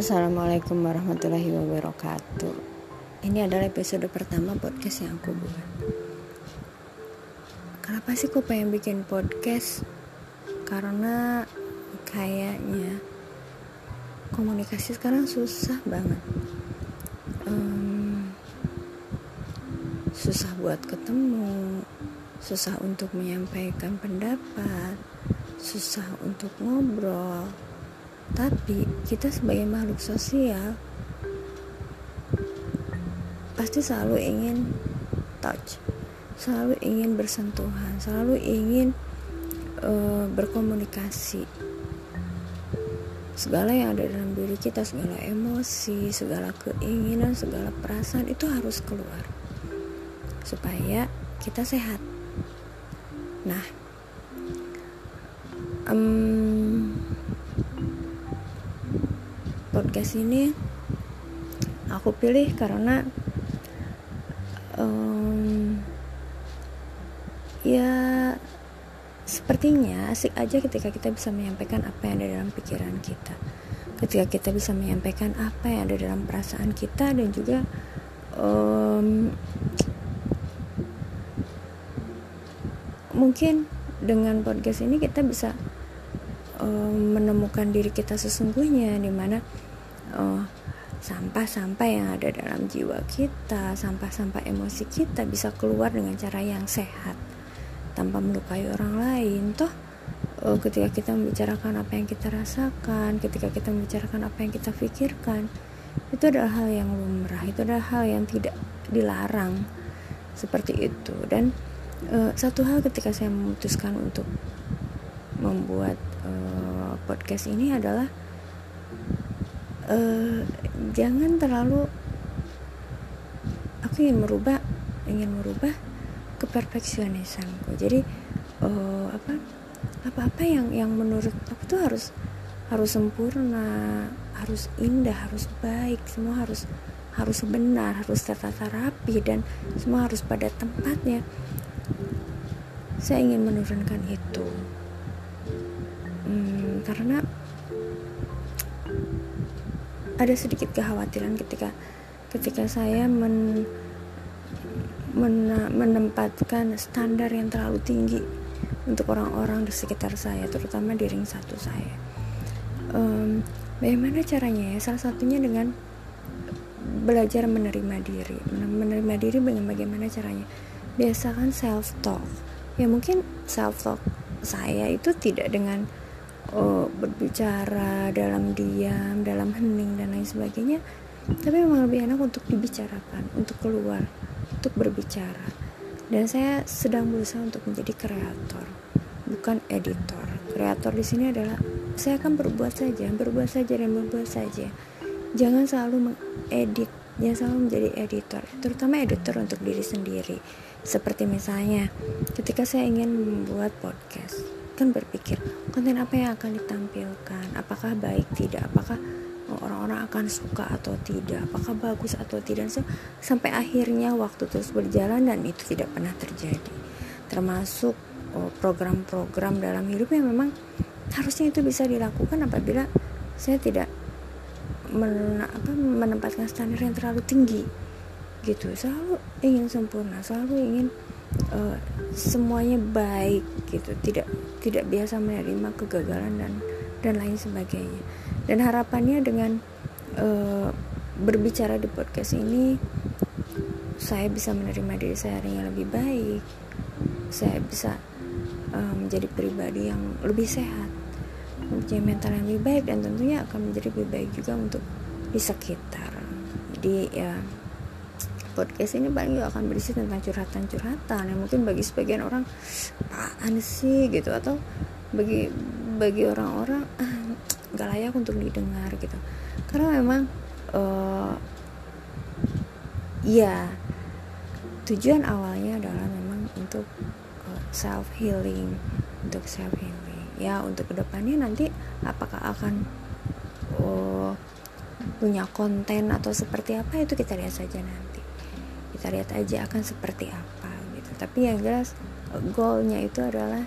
Assalamualaikum warahmatullahi wabarakatuh. Ini adalah episode pertama podcast yang aku buat. Kenapa sih kok pengen bikin podcast? Karena kayaknya komunikasi sekarang susah banget. Um, susah buat ketemu, susah untuk menyampaikan pendapat, susah untuk ngobrol tapi kita sebagai makhluk sosial pasti selalu ingin touch, selalu ingin bersentuhan, selalu ingin uh, berkomunikasi. Segala yang ada dalam diri kita, segala emosi, segala keinginan, segala perasaan itu harus keluar supaya kita sehat. Nah, um, podcast ini aku pilih karena um, ya sepertinya asik aja ketika kita bisa menyampaikan apa yang ada dalam pikiran kita. Ketika kita bisa menyampaikan apa yang ada dalam perasaan kita dan juga um, mungkin dengan podcast ini kita bisa um, menemukan diri kita sesungguhnya di mana uh, sampah-sampah yang ada dalam jiwa kita, sampah-sampah emosi kita bisa keluar dengan cara yang sehat tanpa melukai orang lain. Toh uh, ketika kita membicarakan apa yang kita rasakan, ketika kita membicarakan apa yang kita pikirkan, itu adalah hal yang lumrah, itu adalah hal yang tidak dilarang seperti itu. Dan uh, satu hal ketika saya memutuskan untuk membuat uh, podcast ini adalah uh, jangan terlalu aku ingin merubah ingin merubah keperfeksionisanku jadi uh, apa apa apa yang yang menurut aku tuh harus harus sempurna harus indah harus baik semua harus harus benar harus tertata rapi dan semua harus pada tempatnya. Saya ingin menurunkan itu. Hmm, karena ada sedikit kekhawatiran ketika ketika saya men, men, menempatkan standar yang terlalu tinggi untuk orang-orang di sekitar saya terutama di ring satu saya. Um, bagaimana caranya ya? Salah satunya dengan belajar menerima diri. Menerima diri dengan bagaimana caranya? Biasakan self talk ya mungkin self talk saya itu tidak dengan oh, berbicara dalam diam, dalam hening dan lain sebagainya. Tapi memang lebih enak untuk dibicarakan, untuk keluar, untuk berbicara. Dan saya sedang berusaha untuk menjadi kreator, bukan editor. Kreator di sini adalah saya akan berbuat saja, berbuat saja dan berbuat saja. Jangan selalu mengedit, jangan selalu menjadi editor, terutama editor untuk diri sendiri. Seperti misalnya, ketika saya ingin membuat podcast, kan berpikir konten apa yang akan ditampilkan? Apakah baik tidak? Apakah orang-orang akan suka atau tidak? Apakah bagus atau tidak? So, sampai akhirnya waktu terus berjalan dan itu tidak pernah terjadi. Termasuk oh, program-program dalam hidup yang memang harusnya itu bisa dilakukan apabila saya tidak men, apa, menempatkan standar yang terlalu tinggi gitu. Selalu ingin sempurna selalu ingin uh, semuanya baik gitu tidak tidak biasa menerima kegagalan dan dan lain sebagainya. Dan harapannya dengan uh, berbicara di podcast ini saya bisa menerima diri saya yang lebih baik. Saya bisa uh, menjadi pribadi yang lebih sehat mempunyai mental yang lebih baik dan tentunya akan menjadi lebih baik juga untuk di sekitar. Jadi ya podcast ini paling juga akan berisi tentang curhatan-curhatan yang mungkin bagi sebagian orang apaan sih? gitu. Atau bagi bagi orang-orang ah, gak layak untuk didengar gitu. Karena memang uh, ya tujuan awalnya adalah memang untuk eh, self healing untuk self healing ya untuk ke depannya nanti apakah akan uh, punya konten atau seperti apa itu kita lihat saja nanti kita lihat aja akan seperti apa gitu. Tapi yang jelas goalnya itu adalah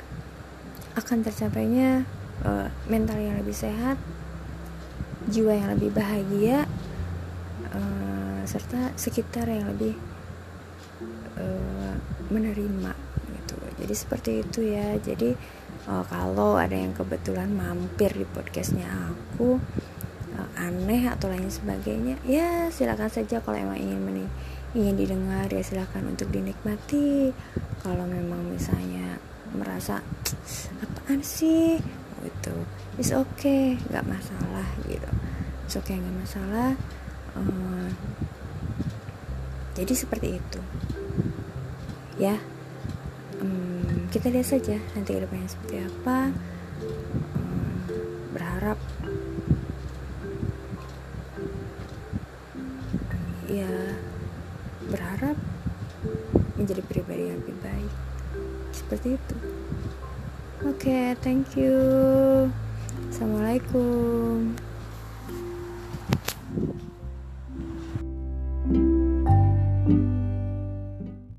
akan tercapainya uh, mental yang lebih sehat jiwa yang lebih bahagia uh, serta sekitar yang lebih uh, menerima gitu. Jadi seperti itu ya. Jadi uh, kalau ada yang kebetulan mampir di podcastnya aku uh, aneh atau lain sebagainya ya silakan saja kalau emang ingin mening ingin didengar ya silakan untuk dinikmati. Kalau memang misalnya merasa apaan sih? Gitu. It's okay nggak masalah gitu. It's okay nggak masalah. Uh, jadi seperti itu. Ya. Um, kita lihat saja nanti ke depannya seperti apa. Um, berharap seperti itu. Oke okay, thank you. Assalamualaikum